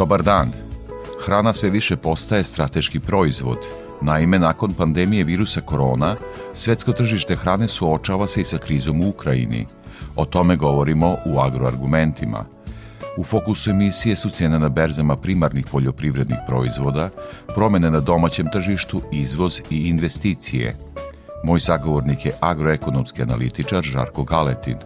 Dobar dan. Hrana sve više postaje strateški proizvod. Naime, nakon pandemije virusa korona, svetsko tržište hrane suočava se i sa krizom u Ukrajini. O tome govorimo u agroargumentima. U fokusu emisije su cijene na berzama primarnih poljoprivrednih proizvoda, promene na domaćem tržištu, izvoz i investicije. Moj sagovornik je agroekonomski analitičar Žarko Galetin.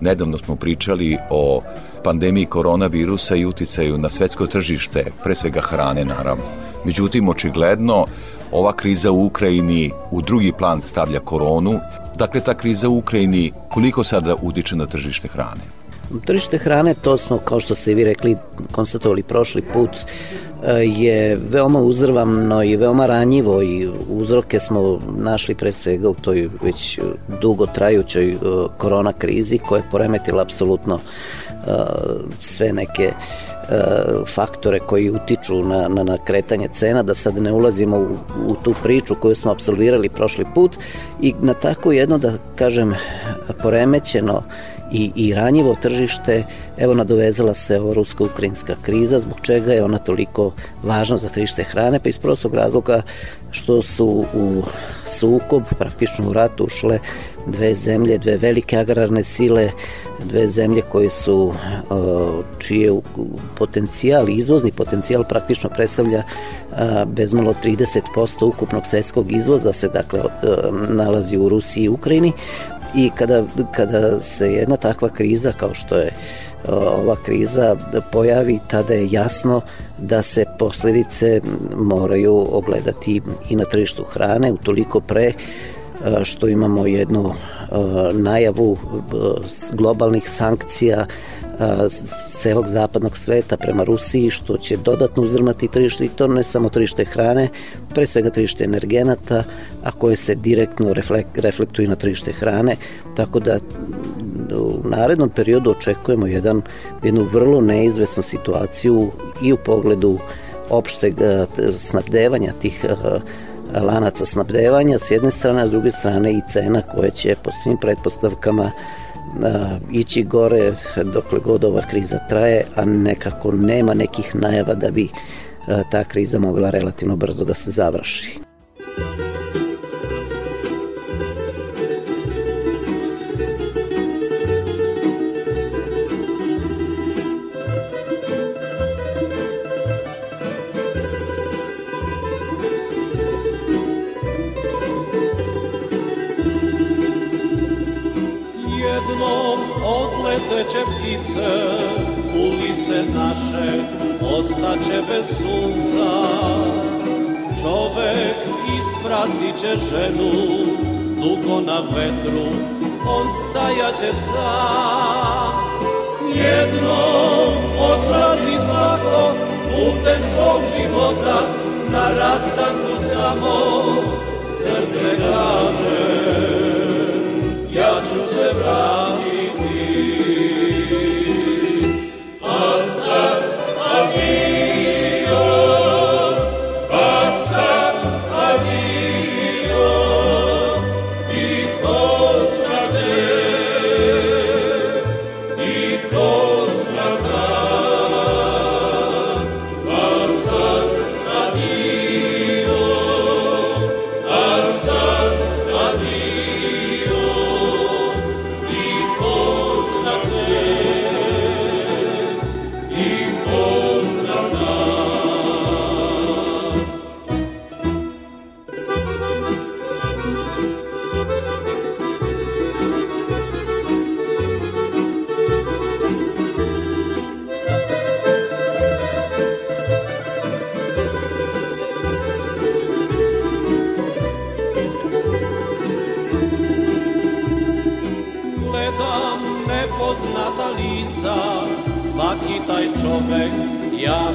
Nedavno smo pričali o pandemiji koronavirusa i uticaju na svetsko tržište, pre svega hrane naravno. Međutim, očigledno, ova kriza u Ukrajini u drugi plan stavlja koronu. Dakle, ta kriza u Ukrajini koliko sada utiče na tržište hrane? Tržište hrane, to smo, kao što ste vi rekli, konstatovali prošli put, je veoma uzrvamno i veoma ranjivo i uzroke smo našli pre svega u toj već dugo trajućoj e, korona krizi koja je poremetila apsolutno e, sve neke e, faktore koji utiču na, na, na kretanje cena, da sad ne ulazimo u, u tu priču koju smo absolvirali prošli put i na tako jedno, da kažem, poremećeno i, i ranjivo tržište, evo nadovezala se ova rusko-ukrajinska kriza, zbog čega je ona toliko važna za tržište hrane, pa iz prostog razloga što su u sukob, praktično u rat ušle dve zemlje, dve velike agrarne sile, dve zemlje koje su, čije potencijal, izvozni potencijal praktično predstavlja bezmalo 30% ukupnog svetskog izvoza se dakle nalazi u Rusiji i Ukrajini, i kada, kada se jedna takva kriza kao što je ova kriza pojavi, tada je jasno da se posledice moraju ogledati i na tržištu hrane, utoliko pre što imamo jednu najavu globalnih sankcija celog zapadnog sveta prema Rusiji, što će dodatno uzrmati tržište i to ne samo tržište hrane, pre svega tržište energenata, a koje se direktno reflektuju na tržište hrane, tako da u narednom periodu očekujemo jedan, jednu vrlo neizvesnu situaciju i u pogledu opšteg snabdevanja tih lanaca snabdevanja s jedne strane, a s druge strane i cena koje će po svim pretpostavkama ići gore dokle god ova kriza traje, a nekako nema nekih najava da bi ta kriza mogla relativno brzo da se završi.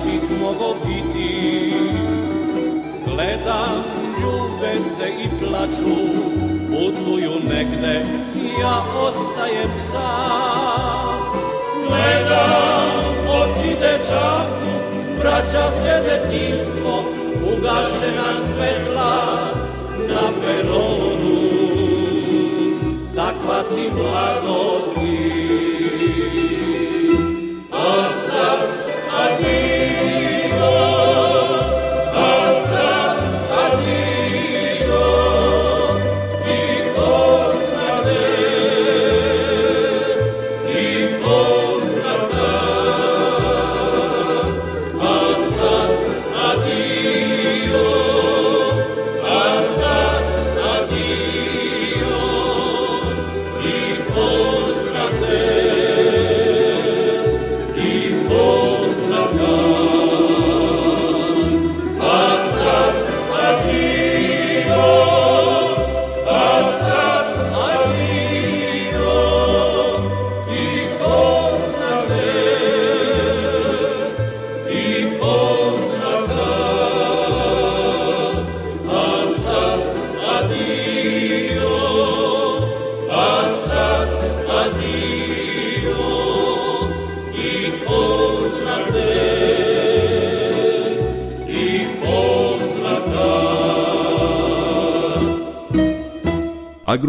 Bih mogao biti. Gledam, ljube se i plaču Putuju negde, ja ostajem sam. Gledam oči dečaku Vraća se detinstvo Ugašena svetla na peronu. Takva si mladosti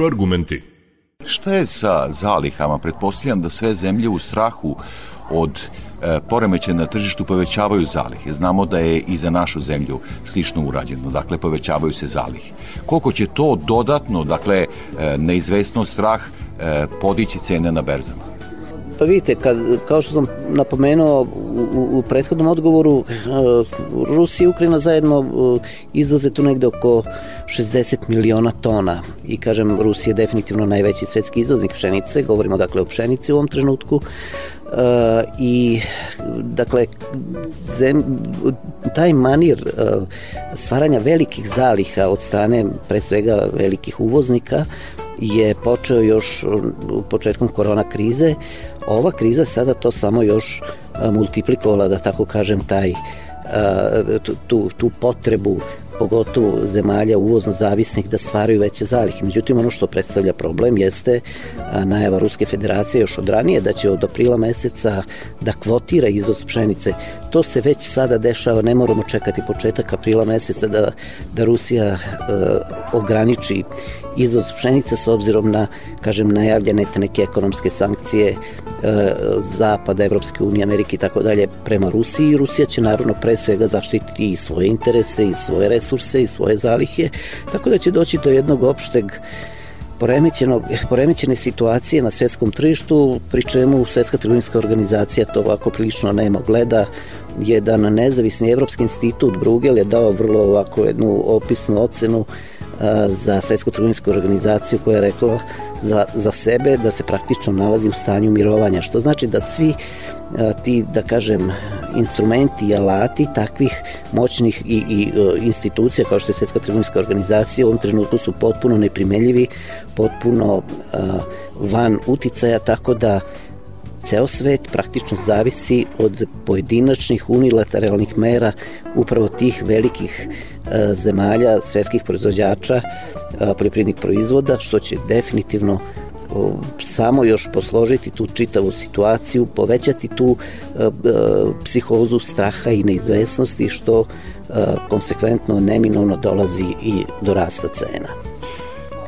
Agroargumenti. Šta je sa zalihama? Pretpostavljam da sve zemlje u strahu od e, poremeće na tržištu povećavaju zalihe. Znamo da je i za našu zemlju slično urađeno, dakle povećavaju se zalihe. Koliko će to dodatno, dakle e, neizvesno strah e, podići cene na berzama? Pa vidite, kad, kao što sam napomenuo u, u prethodnom odgovoru, Rusija i Ukrajina zajedno izvoze tu negde oko 60 miliona tona i kažem Rusija je definitivno najveći svetski izvoznik pšenice, govorimo dakle o pšenici u ovom trenutku uh, i dakle zem, taj manir uh, stvaranja velikih zaliha od strane pre svega velikih uvoznika je počeo još početkom korona krize. Ova kriza sada to samo još multiplikovala, da tako kažem, taj tu, tu potrebu pogotovo zemalja uvozno zavisnih da stvaraju veće zalihe. Međutim, ono što predstavlja problem jeste najava Ruske federacije još od ranije da će od aprila meseca da kvotira izvoz pšenice. To se već sada dešava, ne moramo čekati početak aprila meseca da, da Rusija e, ograniči izvoz pšenice s obzirom na, kažem, najavljene neke ekonomske sankcije e, Zapada, Evropske unije, Amerike i tako dalje prema Rusiji. Rusija će naravno pre svega zaštititi i svoje interese i svoje resurse i svoje zalihe, tako da će doći do jednog opšteg poremećenog, poremećene situacije na svetskom tržištu, pri čemu Svetska trgovinska organizacija to ovako prilično nema gleda. Jedan nezavisni evropski institut Brugel je dao vrlo ovako jednu opisnu ocenu za Svetsku trgovinsku organizaciju koja je rekla za, za sebe da se praktično nalazi u stanju mirovanja, što znači da svi ti, da kažem, instrumenti i alati takvih moćnih i, i institucija kao što je Svetska trgovinska organizacija u ovom trenutku su potpuno neprimeljivi, potpuno van uticaja, tako da ceo svet praktično zavisi od pojedinačnih unilateralnih mera upravo tih velikih e, zemalja, svetskih proizvođača e, poljoprivrednih proizvoda, što će definitivno samo još posložiti tu čitavu situaciju, povećati tu e, psihozu straha i neizvesnosti što konsekventno neminovno dolazi i do rasta cena.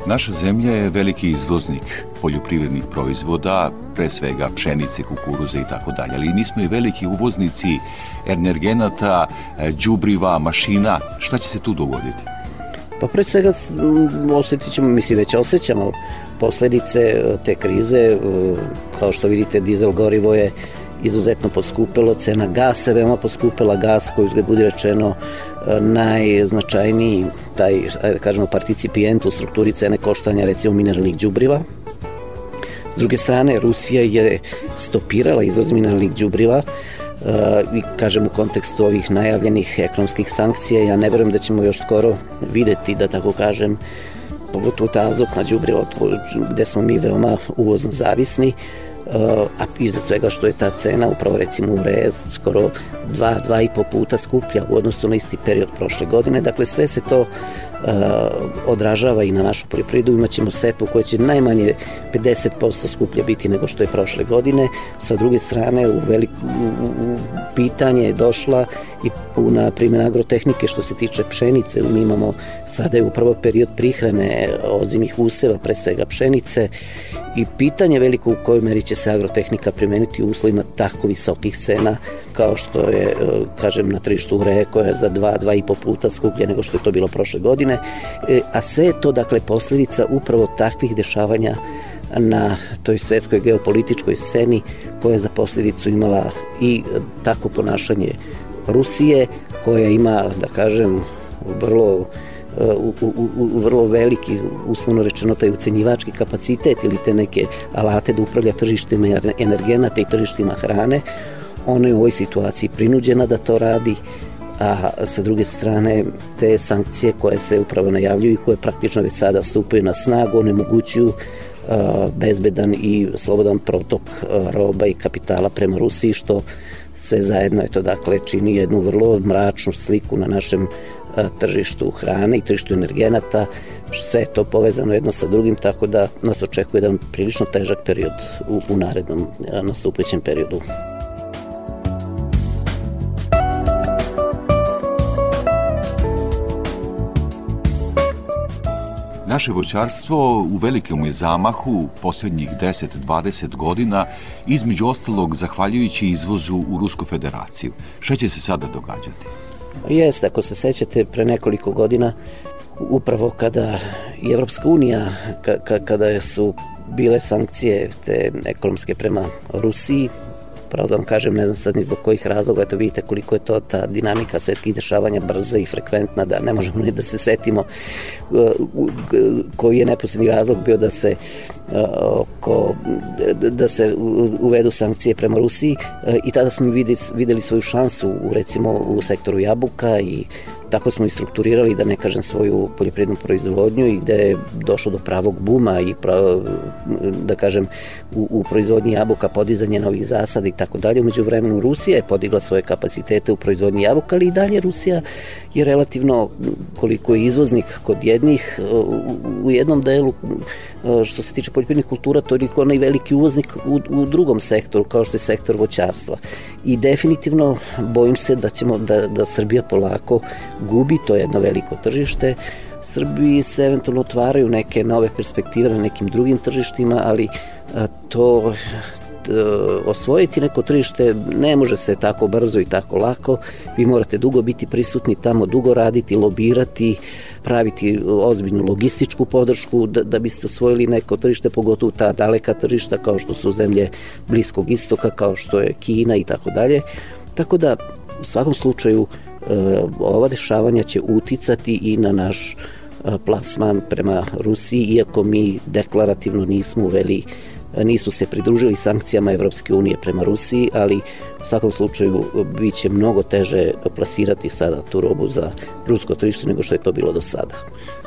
Naša zemlja je veliki izvoznik poljoprivrednih proizvoda, pre svega pšenice, kukuruza i tako dalje, ali nismo i veliki uvoznici energenata, đubriva, mašina. Šta će se tu dogoditi? Pa pre svega osetit ćemo, mislim već osjećamo posledice e, te krize, e, kao što vidite dizel gorivo je izuzetno poskupelo, cena gasa je veoma poskupela, gas koji uzgled budi rečeno e, najznačajniji taj, da kažemo, participijent u strukturi cene koštanja recimo mineralnih đubriva. S druge strane, Rusija je stopirala izvoz mineralnih đubriva, Uh, i kažem u kontekstu ovih najavljenih ekonomskih sankcija, ja ne verujem da ćemo još skoro videti, da tako kažem, pogotovo ta azotna đubriva gde smo mi veoma uvozno zavisni, a iza svega što je ta cena upravo recimo u RE skoro dva, dva i po puta skuplja u odnosu na isti period prošle godine. Dakle, sve se to odražava i na našu poljoprivredu. Imaćemo setvu koja će najmanje 50% skuplje biti nego što je prošle godine. Sa druge strane, u, veliko, pitanje je došla i puna primjena agrotehnike što se tiče pšenice. Mi imamo, sada je upravo period prihrane ozimih useva, pre svega pšenice i pitanje veliko u kojoj meri će se agrotehnika primeniti u uslovima tako visokih cena kao što je, e, kažem, na tržištu ureje koja je za dva, dva i po puta skuplje nego što je to bilo prošle godine, e, a sve je to, dakle, posledica upravo takvih dešavanja na toj svetskoj geopolitičkoj sceni koja je za posledicu imala i tako ponašanje Rusije koja ima, da kažem, vrlo u, u, u vrlo veliki, uslovno rečeno, taj ucenjivački kapacitet ili te neke alate da upravlja tržištima energenata i tržištima hrane, ona je u ovoj situaciji prinuđena da to radi, a sa druge strane te sankcije koje se upravo najavljuju i koje praktično već sada stupaju na snagu, onemogućuju bezbedan i slobodan protok roba i kapitala prema Rusiji, što sve zajedno je to dakle čini jednu vrlo mračnu sliku na našem tržištu hrane i tržištu energenata, sve je to povezano jedno sa drugim, tako da nas očekuje jedan prilično težak period u, u narednom nastupujućem periodu. Naše voćarstvo u velikom je zamahu poslednjih 10-20 godina, između ostalog zahvaljujući izvozu u Rusku federaciju. Šta će se sada događati? Jeste, ako se sećate, pre nekoliko godina, upravo kada je Evropska unija, kada su bile sankcije te ekonomske prema Rusiji, pravo da vam kažem, ne znam sad ni zbog kojih razloga, eto vidite koliko je to ta dinamika svetskih dešavanja brza i frekventna, da ne možemo ni da se setimo uh, koji je neposledni razlog bio da se uh, oko, da se uvedu sankcije prema Rusiji uh, i tada smo videli, videli svoju šansu u, recimo u sektoru jabuka i tako smo i strukturirali, da ne kažem, svoju poljoprivrednu proizvodnju i gde je došlo do pravog buma i pra, da kažem u, u proizvodnji jabuka podizanje novih zasada i tako dalje. Umeđu vremenu Rusija je podigla svoje kapacitete u proizvodnji jabuka, ali i dalje Rusija je relativno koliko je izvoznik kod jednih u, jednom delu što se tiče poljoprivrednih kultura, toliko onaj veliki uvoznik u, u drugom sektoru, kao što je sektor voćarstva. I definitivno bojim se da ćemo, da, da Srbija polako gubi to jedno veliko tržište, Srbiji se eventualno otvaraju neke nove perspektive na nekim drugim tržištima, ali to osvojiti neko tržište ne može se tako brzo i tako lako. Vi morate dugo biti prisutni tamo, dugo raditi, lobirati, praviti ozbiljnu logističku podršku da, da biste osvojili neko tržište, pogotovo ta daleka tržišta kao što su zemlje Bliskog istoka, kao što je Kina i tako dalje. Tako da u svakom slučaju ova dešavanja će uticati i na naš plasman prema Rusiji, iako mi deklarativno nismo uveli nismo se pridružili sankcijama Evropske unije prema Rusiji, ali u svakom slučaju bit će mnogo teže plasirati sada tu robu za rusko tržište nego što je to bilo do sada.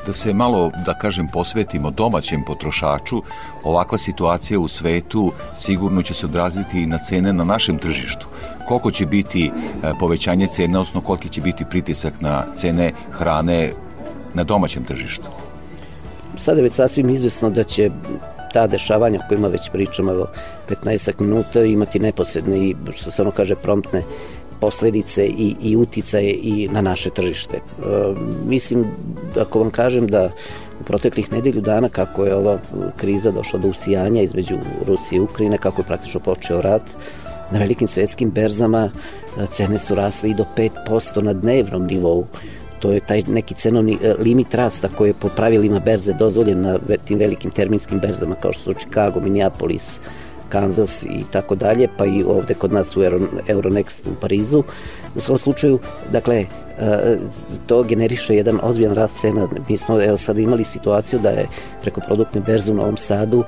Da se malo, da kažem, posvetimo domaćem potrošaču, ovakva situacija u svetu sigurno će se odraziti i na cene na našem tržištu koliko će biti e, povećanje cena, osno koliki će biti pritisak na cene hrane na domaćem tržištu? Sada je već sasvim izvesno da će ta dešavanja o kojima već pričamo evo 15 minuta imati neposredne i što se ono kaže promptne posledice i, i uticaje i na naše tržište. E, mislim, ako vam kažem da u proteklih nedelju dana kako je ova kriza došla do usijanja između Rusije i Ukrajine, kako je praktično počeo rat, na velikim svetskim berzama e, cene su rasle i do 5% na dnevnom nivou. To je taj neki cenovni e, limit rasta koji je po pravilima berze dozvoljen na tim velikim terminskim berzama kao što su Chicago, Minneapolis, Kansas i tako dalje, pa i ovde kod nas u Euronext u Parizu. U svom slučaju, dakle, to generiše jedan ozbiljan rast cena. Mi smo evo sad imali situaciju da je preko produktne berze u Novom Sadu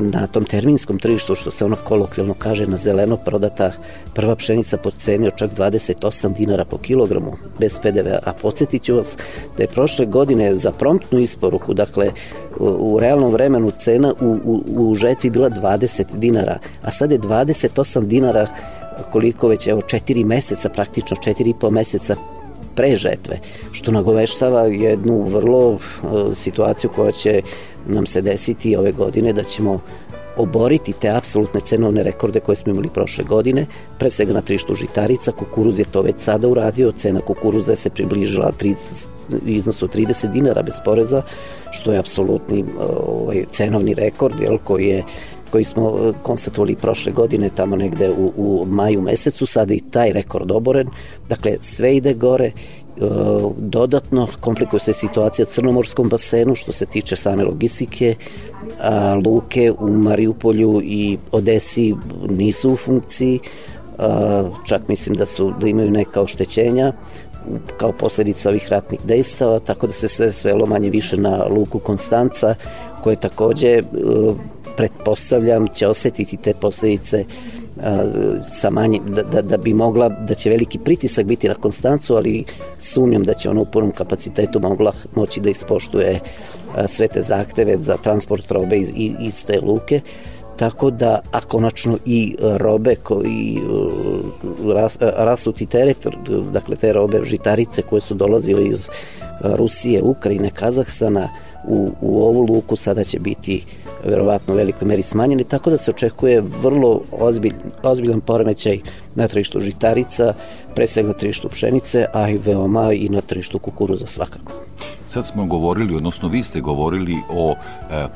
na tom terminskom tržištu, što se ono kolokvijalno kaže na zeleno, prodata prva pšenica po ceni od čak 28 dinara po kilogramu bez PDV. A podsjetit ću vas da je prošle godine za promptnu isporuku, dakle u, u realnom vremenu cena u, u, u žetvi bila 20 dinara, a sad je 28 dinara koliko već, evo, četiri meseca, praktično četiri i po meseca pre žetve, što nagoveštava jednu vrlo uh, situaciju koja će nam se desiti ove godine, da ćemo oboriti te apsolutne cenovne rekorde koje smo imali prošle godine, pre svega na trištu žitarica, kukuruz je to već sada uradio, cena kukuruza se približila 30, iznosu 30 dinara bez poreza, što je apsolutni ovaj, cenovni rekord, jel, koji je koji smo e, konstatovali prošle godine tamo negde u, u maju mesecu, sada i taj rekord oboren. Dakle, sve ide gore, e, dodatno komplikuje se situacija u Crnomorskom basenu što se tiče same logistike, a luke u Mariupolju i Odesi nisu u funkciji, a, čak mislim da su da imaju neka oštećenja kao posledica ovih ratnih dejstava, tako da se sve svelo manje više na luku Konstanca, koje takođe pretpostavljam će osetiti te posledice sa manje, da, da, da bi mogla, da će veliki pritisak biti na Konstancu, ali sumnjam da će ona u punom kapacitetu mogla moći da ispoštuje sve te zahteve za transport robe iz, iz te luke. Tako da, a konačno i robe koji ras, rasuti teret, dakle te robe žitarice koje su dolazile iz Rusije, Ukrajine, Kazahstana u, u ovu luku sada će biti verovatno u velikoj meri smanjeni, tako da se očekuje vrlo ozbilj, ozbiljan poremećaj na tržištu žitarica, pre svega na tržištu pšenice, a i veoma i na tržištu kukuruza svakako. Sad smo govorili, odnosno vi ste govorili o e,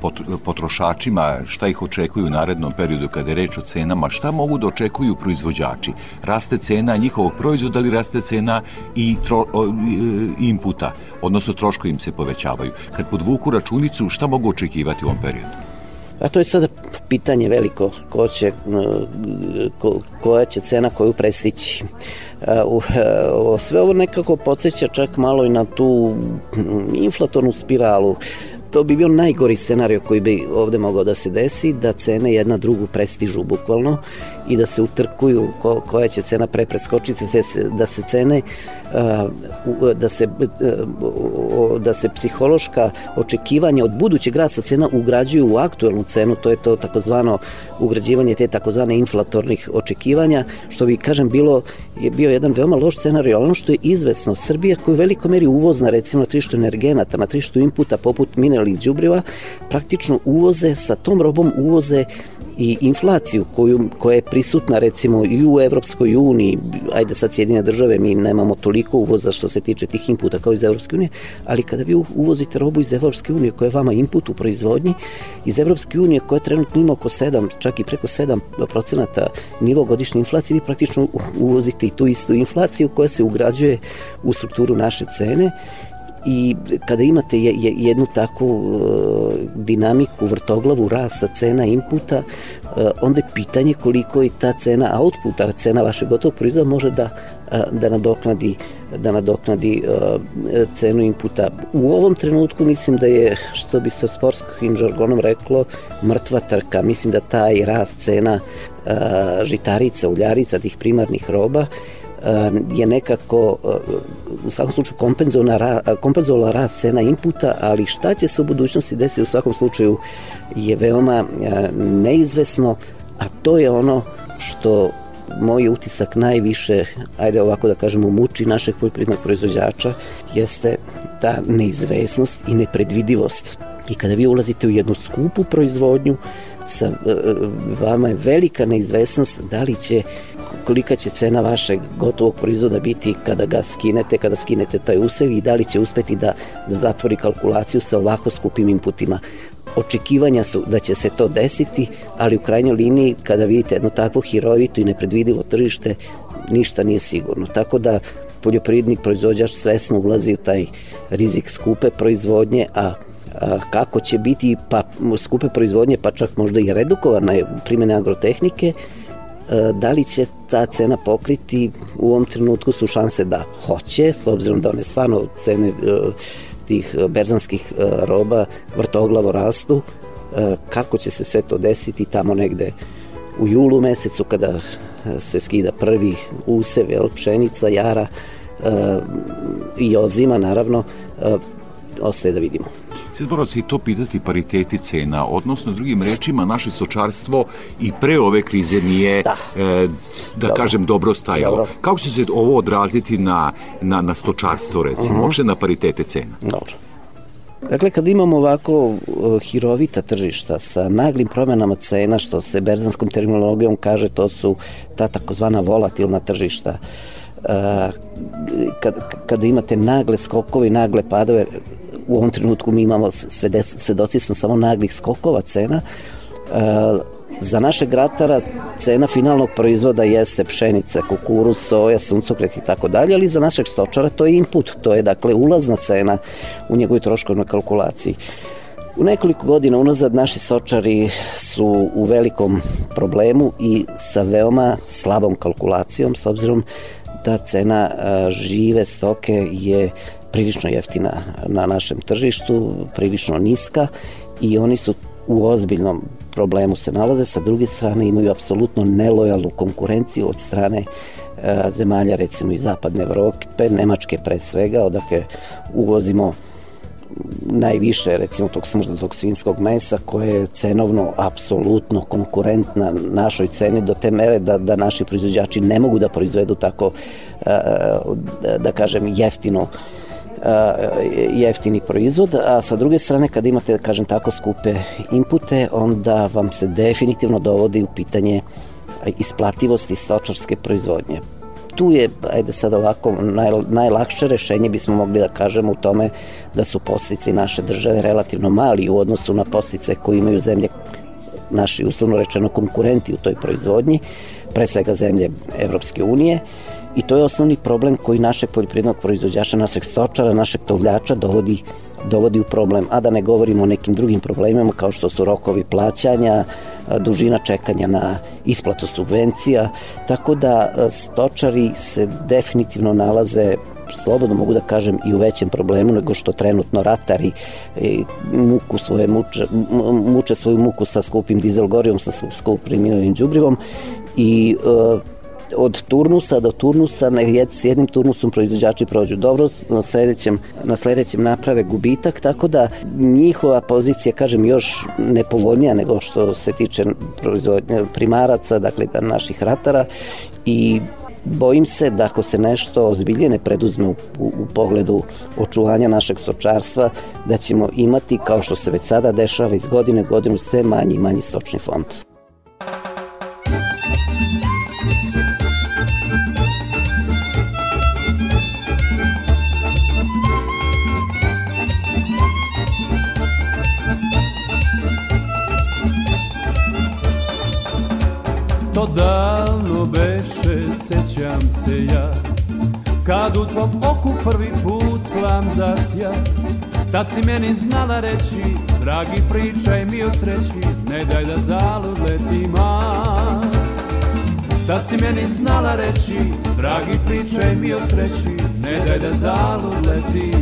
potrošačima, šta ih očekuju u narednom periodu kada je reč o cenama, šta mogu da očekuju proizvođači? Raste cena njihovog proizvoda ili raste cena i tro, o, inputa, odnosno troškovi im se povećavaju? Kad podvuku računicu, šta mogu očekivati u ovom periodu? A to je sada pitanje veliko ko će, ko, koja će cena koju prestići. U, sve ovo nekako podsjeća čak malo i na tu inflatornu spiralu to bi bio najgori scenario koji bi ovde mogao da se desi, da cene jedna drugu prestižu bukvalno i da se utrkuju ko, koja će cena pre preskočiti, da se cene da se da se psihološka očekivanja od budućeg rasta cena ugrađuju u aktuelnu cenu, to je to takozvano ugrađivanje te takozvane inflatornih očekivanja, što bi kažem bilo je bio jedan veoma loš scenarij, ali ono što je izvesno, Srbija koja je u velikoj meri uvozna recimo na tržištu energenata, na tržištu inputa poput mineralnih đubriva, praktično uvoze sa tom robom uvoze i inflaciju koju, koja je prisutna recimo i u Evropskoj uniji, ajde sad Sjedine države, mi nemamo toliko uvoza što se tiče tih inputa kao iz Evropske unije, ali kada vi uvozite robu iz Evropske unije koja je vama input u proizvodnji, iz Evropske unije koja trenutno ima oko 7, čak i preko 7 procenata nivo godišnje inflacije, vi praktično uvozite i tu istu inflaciju koja se ugrađuje u strukturu naše cene i kada imate jednu takvu uh, dinamiku vrtoglavu rasta cena inputa, uh, onda je pitanje koliko i ta cena outputa, cena vašeg gotovog proizvoda može da uh, da nadoknadi da nadoknadi cenu inputa. U ovom trenutku mislim da je, što bi se sportskim žargonom reklo, mrtva trka. Mislim da taj rast cena žitarica, uljarica, tih primarnih roba je nekako u svakom slučaju kompenzovala, kompenzovala rast cena inputa, ali šta će se u budućnosti desiti u svakom slučaju je veoma neizvesno, a to je ono što moj utisak najviše, ajde ovako da kažemo, muči našeg poljoprivrednog proizvođača, jeste ta neizvesnost i nepredvidivost. I kada vi ulazite u jednu skupu proizvodnju, sa vama je velika neizvesnost da li će kolika će cena vašeg gotovog proizvoda biti kada ga skinete, kada skinete taj usev i da li će uspeti da, da zatvori kalkulaciju sa ovako skupim inputima. Očekivanja su da će se to desiti, ali u krajnjoj liniji kada vidite jedno takvo hirovito i nepredvidivo tržište, ništa nije sigurno. Tako da poljoprivredni proizvođač svesno ulazi u taj rizik skupe proizvodnje, a kako će biti pa skupe proizvodnje, pa čak možda i redukovane primjene agrotehnike, da li će ta cena pokriti u ovom trenutku su šanse da hoće, s obzirom da one stvarno cene tih berzanskih roba vrtoglavo rastu, kako će se sve to desiti tamo negde u julu mesecu kada se skida prvi usev, jel, pšenica, jara i ozima naravno, ostaje da vidimo. Sad mora se i to pitati pariteti cena, odnosno drugim rečima naše stočarstvo i pre ove krize nije, da, e, da dobro. kažem, dobro stajalo. Dobro. Kako će se ovo odraziti na, na, na stočarstvo, recimo, uh -huh. na paritete cena? Dobro. Dakle, kad imamo ovako uh, hirovita tržišta sa naglim promenama cena, što se berzanskom terminologijom kaže, to su ta takozvana volatilna tržišta, uh, kad, kada imate nagle skokove i nagle padove, u ovom trenutku mi imamo svedoci smo samo naglih skokova cena, uh, Za našeg gratara cena finalnog proizvoda jeste pšenica, kukuruz, soja, suncokret i tako dalje, ali za našeg stočara to je input, to je dakle ulazna cena u njegovoj troškovnoj kalkulaciji. U nekoliko godina unazad naši stočari su u velikom problemu i sa veoma slabom kalkulacijom s obzirom da cena žive stoke je prilično jeftina na našem tržištu, prilično niska i oni su u ozbiljnom problemu se nalaze, sa druge strane imaju apsolutno nelojalnu konkurenciju od strane e, zemalja recimo iz zapadne Evrope, Nemačke pre svega, odakle uvozimo najviše recimo tog smrznutog svinskog mesa koje je cenovno apsolutno konkurentna našoj ceni do te mere da, da naši proizvođači ne mogu da proizvedu tako e, da kažem jeftino jeftini proizvod, a sa druge strane kad imate, kažem tako, skupe inpute, onda vam se definitivno dovodi u pitanje isplativosti stočarske proizvodnje. Tu je, ajde sad ovako, naj, najlakše rešenje bismo mogli da kažemo u tome da su postici naše države relativno mali u odnosu na postice koje imaju zemlje naši uslovno rečeno konkurenti u toj proizvodnji, pre svega zemlje Evropske unije i to je osnovni problem koji našeg poljoprivrednog proizvođača, našeg stočara, našeg tovljača dovodi, dovodi u problem, a da ne govorimo o nekim drugim problemima kao što su rokovi plaćanja, dužina čekanja na isplatu subvencija, tako da stočari se definitivno nalaze slobodno mogu da kažem i u većem problemu nego što trenutno ratari muku svoje muče, muče svoju muku sa skupim dizel gorijom, sa skupim mineralnim đubrivom i od turnusa do turnusa, s jednim turnusom proizvođači prođu dobro, na sledećem, na sledećem naprave gubitak, tako da njihova pozicija, kažem, još nepovoljnija nego što se tiče proizvodnje primaraca, dakle naših ratara i bojim se da ako se nešto ozbilje ne preduzme u, u, u pogledu očuvanja našeg stočarstva, da ćemo imati, kao što se već sada dešava iz godine u godinu, sve manji i manji stočni fond. To davno beše, sećam se ja. Kad u tvom oku prvi put plam zasja Tad si meni znala reći Dragi pričaj mi o sreći Ne daj da zalud leti Tad si meni znala reći Dragi pričaj mi o sreći Ne daj da zalud leti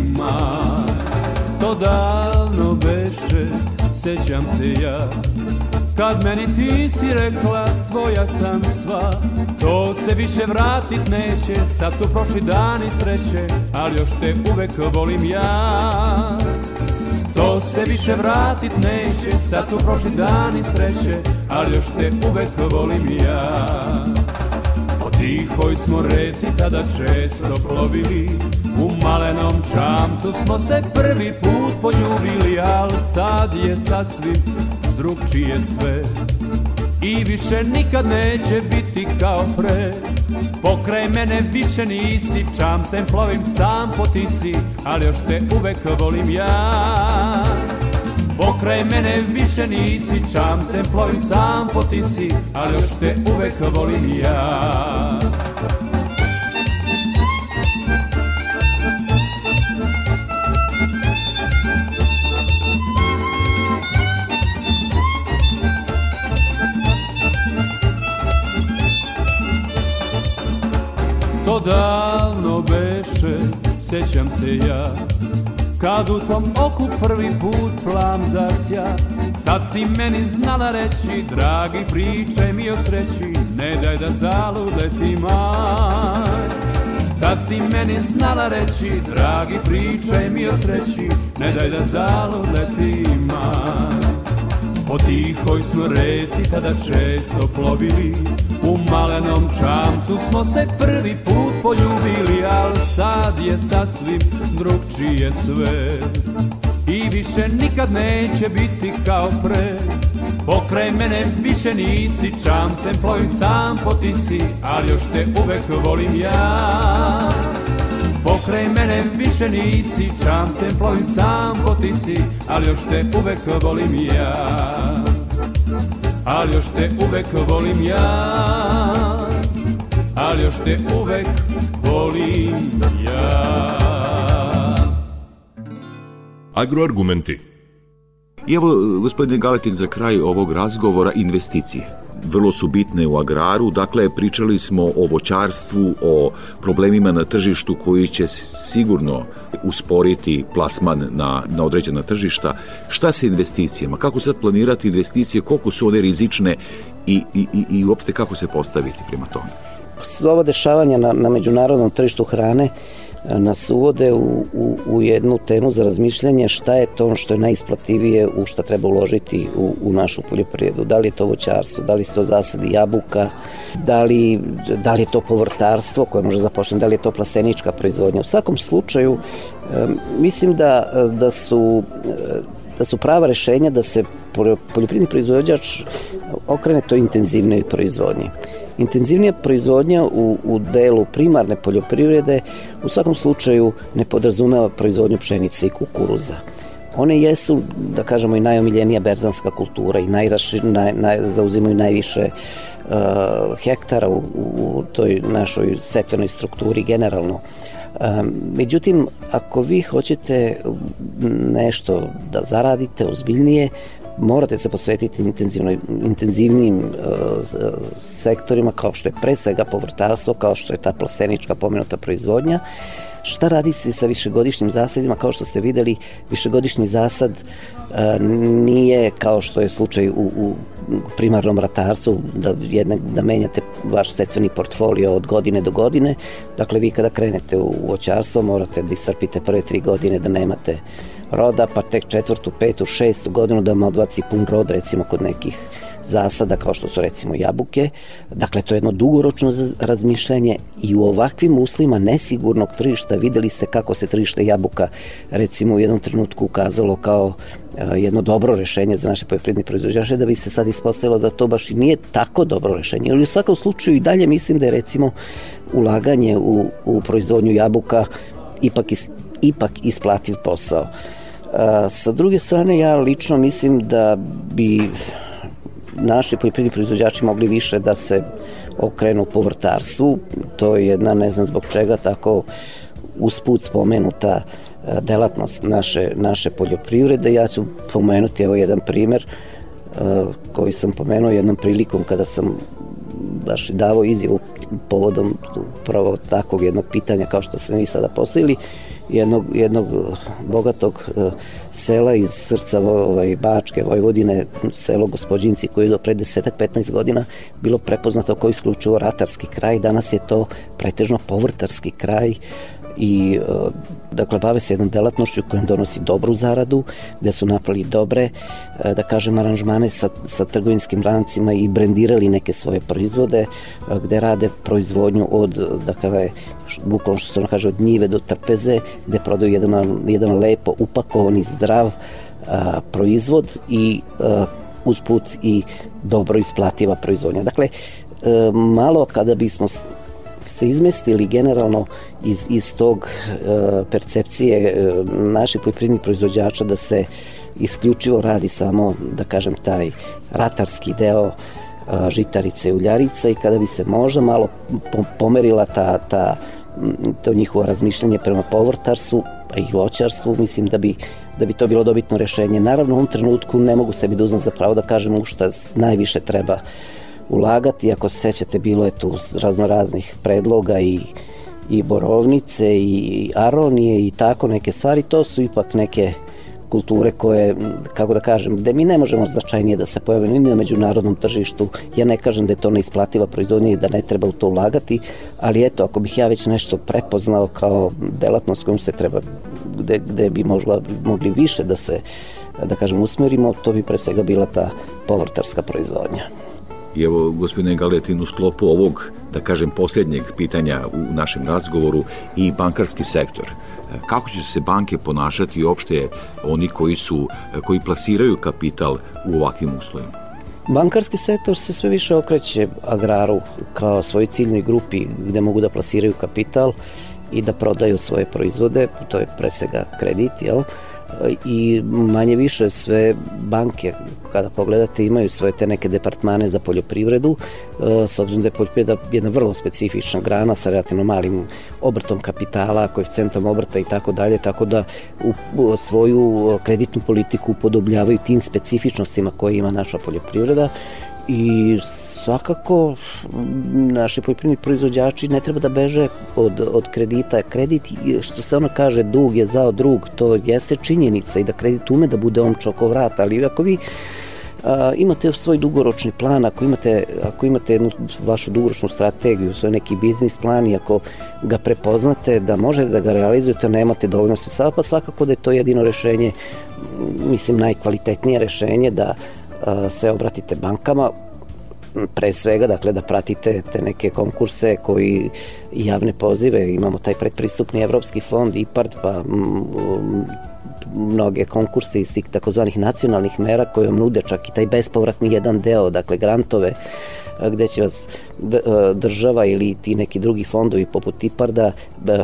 To davno beše, sećam se ja Kad meni ti si rekla tvoja sam sva To se više vratit neće Sad su prošli dani sreće Ali još te uvek volim ja. To se više vratit neće Sad su prošli dani sreće Ali još te uvek volim ja. Po tihoj smo reci tada često plovili U malenom čamcu smo se prvi put poljubili Al sad je sasvim drugčije sve. I više nikad neće biti kao pre. Pokraj mene više nisi Čamcem plovim sam po tisi Ali još te uvek volim ja. Pokraj mene više nisi Čamcem plovim sam po tisi Ali još te uvek volim ja davno beše, sećam se ja. Kad u tom oku prvi put plam zasja Tad si meni znala reći Dragi pričaj mi o sreći Ne daj da zaludeti maj. Tad si meni znala reći Dragi pričaj mi o sreći Ne daj da zaludeti maj Po tihoj smo reci tada često plovili U malenom čamcu smo se prvi put poljubili Al sad je sasvim drugčije sve. I više nikad neće biti kao pre Pokraj mene više nisi čamcem plovim sam po ti si Ali još te uvek volim ja Pokraj mene više nisi Čamcem plovim sam po ti si Ali još te uvek volim ja. Ali još te uvek volim ja. Ali još te uvek volim ja. Agroargumenti. I evo, gospodine Galetin, za kraj ovog razgovora investicije vrlo su bitne u agraru. Dakle, pričali smo o voćarstvu, o problemima na tržištu koji će sigurno usporiti plasman na, na određena tržišta. Šta sa investicijama? Kako sad planirati investicije? Koliko su one rizične i, i, i, uopšte kako se postaviti prema tome? Ova dešavanja na, na međunarodnom tržištu hrane nas uvode u, u, u jednu temu za razmišljanje šta je to što je najisplativije u šta treba uložiti u, u našu poljoprivredu. Da li je to voćarstvo, da li su to zasadi jabuka, da li, da li je to povrtarstvo koje može započeti, da li je to plastenička proizvodnja. U svakom slučaju mislim da, da su da su prava rešenja da se poljoprivredni proizvođač okrene to intenzivnoj proizvodnji. Intenzivnija proizvodnja u, u delu primarne poljoprivrede u svakom slučaju ne podrazumeva proizvodnju pšenice i kukuruza. One jesu, da kažemo, i najomiljenija berzanska kultura i najraši, naj, naj, zauzimaju najviše uh, hektara u, u toj našoj setvenoj strukturi generalno. Um, međutim, ako vi hoćete nešto da zaradite ozbiljnije, morate se posvetiti intenzivnoj, intenzivnim uh, sektorima kao što je pre svega povrtarstvo, kao što je ta plastenička pomenuta proizvodnja. Šta radi se sa višegodišnjim zasadima? Kao što ste videli, višegodišnji zasad uh, nije kao što je slučaj u, u primarnom ratarstvu, da, jedne, da menjate vaš setveni portfolio od godine do godine. Dakle, vi kada krenete u voćarstvo morate da istrpite prve tri godine da nemate roda, pa tek četvrtu, petu, šestu godinu da vam odvaci pun rod, recimo kod nekih zasada kao što su recimo jabuke. Dakle, to je jedno dugoročno razmišljanje i u ovakvim uslovima nesigurnog tržišta videli ste kako se tržište jabuka recimo u jednom trenutku ukazalo kao jedno dobro rešenje za naše poljoprivredne proizvođače, da bi se sad ispostavilo da to baš i nije tako dobro rešenje. Ali u svakom slučaju i dalje mislim da je recimo ulaganje u, u proizvodnju jabuka ipak, is, ipak isplativ posao. Sa druge strane, ja lično mislim da bi naši poljoprivredni proizvođači mogli više da se okrenu povrtarstvu. To je jedna, ne znam zbog čega, tako usput spomenuta delatnost naše, naše poljoprivrede. Ja ću pomenuti evo jedan primer koji sam pomenuo jednom prilikom kada sam baš davao izjavu povodom upravo takvog jednog pitanja kao što se mi sada postavili jednog, jednog bogatog e, sela iz srca ovaj, Bačke, Vojvodine, selo Gospodinci koji je do pre 10-15 godina bilo prepoznato kao isključivo ratarski kraj, danas je to pretežno povrtarski kraj, i e, dakle bave se jednom delatnošću kojom donosi dobru zaradu, gde su napravili dobre, e, da kažem, aranžmane sa, sa trgovinskim rancima i brendirali neke svoje proizvode, e, gde rade proizvodnju od, dakle, bukvalno što se ono kaže, od njive do trpeze, gde prodaju jedan, jedan lepo upakovani, zdrav a, proizvod i a, usput i dobro isplativa proizvodnja. Dakle, malo kada bismo se izmestili generalno iz, iz tog e, percepcije e, naših poljoprivrednih proizvođača da se isključivo radi samo, da kažem, taj ratarski deo e, žitarice i uljarica i kada bi se možda malo pomerila ta, ta, to njihovo razmišljanje prema povrtarstvu pa i voćarstvu, mislim da bi da bi to bilo dobitno rešenje. Naravno, u ovom trenutku ne mogu sebi da uzmem za pravo da kažem u šta najviše treba ulagati. Ako se sećate, bilo je tu razno raznih predloga i i borovnice i aronije i tako neke stvari, to su ipak neke kulture koje, kako da kažem, gde mi ne možemo značajnije da se pojavimo ni na međunarodnom tržištu. Ja ne kažem da je to neisplativa proizvodnja i da ne treba u to ulagati, ali eto, ako bih ja već nešto prepoznao kao delatnost kojom se treba, gde, gde bi možda, mogli više da se, da kažem, usmerimo, to bi pre svega bila ta povrtarska proizvodnja. I evo, gospodine Galetin, u sklopu ovog, da kažem, posljednjeg pitanja u našem razgovoru i bankarski sektor. Kako će se banke ponašati uopšte oni koji su, koji plasiraju kapital u ovakvim uslovima? Bankarski sektor se sve više okreće agraru kao svoj ciljnoj grupi gde mogu da plasiraju kapital i da prodaju svoje proizvode, to je pre svega kredit, jel? i manje više sve banke kada pogledate imaju svoje te neke departmane za poljoprivredu e, s obzirom da je poljoprivreda jedna vrlo specifična grana sa relativno malim obrtom kapitala, koeficijentom obrta i tako dalje, tako da u, svoju kreditnu politiku podobljavaju tim specifičnostima koje ima naša poljoprivreda i svakako naši poljoprivredni proizvođači ne treba da beže od, od kredita. Kredit, što se ono kaže, dug je zao drug, to jeste činjenica i da kredit ume da bude on čokovrat, ali ako vi a, imate svoj dugoročni plan, ako imate, ako imate jednu vašu dugoročnu strategiju, svoj neki biznis plan i ako ga prepoznate da možete da ga realizujete, nemate dovoljno sredstava, pa svakako da je to jedino rešenje, mislim najkvalitetnije rešenje da se obratite bankama, pre svega dakle da pratite te neke konkurse koji javne pozive. Imamo taj predpristupni evropski fond IPARD pa mnoge konkurse iz tih takozvanih nacionalnih mera koje vam nude čak i taj bespovratni jedan deo, dakle grantove gde će vas država ili ti neki drugi fondovi poput IPARDA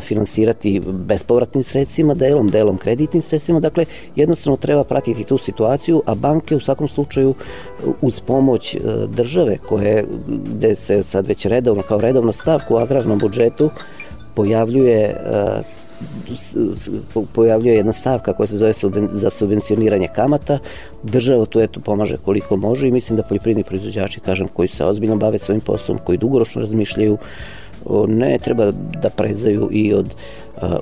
finansirati bespovratnim sredstvima, delom, delom kreditnim sredstvima, dakle jednostavno treba pratiti tu situaciju, a banke u svakom slučaju uz pomoć države koje gde se sad već redovno kao redovna stavka u agrarnom budžetu pojavljuje pojavljuje jedna stavka koja se zove za subvencioniranje kamata. Država tu eto pomaže koliko može i mislim da poljoprivredni proizvođači, kažem, koji se ozbiljno bave svojim poslom, koji dugoročno razmišljaju, ne treba da prezaju i od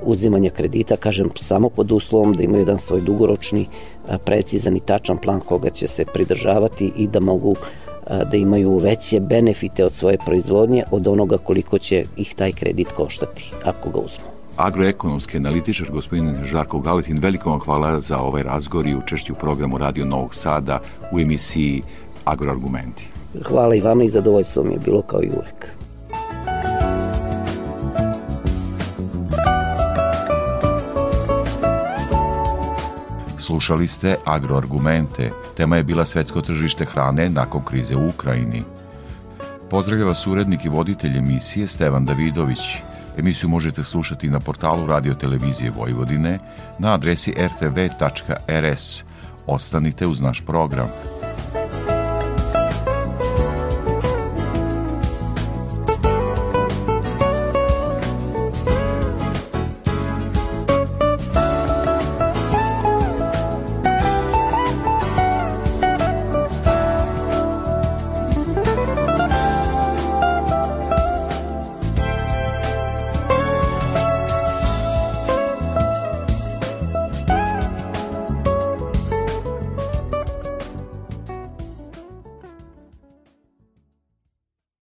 uzimanja kredita, kažem, samo pod uslovom da imaju jedan svoj dugoročni, precizan i tačan plan koga će se pridržavati i da mogu da imaju veće benefite od svoje proizvodnje od onoga koliko će ih taj kredit koštati ako ga uzmu agroekonomski analitičar gospodin Žarko Galetin. Veliko vam hvala za ovaj razgovor i učešću u programu Radio Novog Sada u emisiji Agroargumenti. Hvala i vama i zadovoljstvo mi je bilo kao i uvek. Slušali ste Agroargumente. Tema je bila svetsko tržište hrane nakon krize u Ukrajini. Pozdravlja vas urednik i voditelj emisije Stevan Davidović. Emisiju možete slušati na portalu Radio Televizije Vojvodine na adresi rtv.rs. Ostanite uz naš program.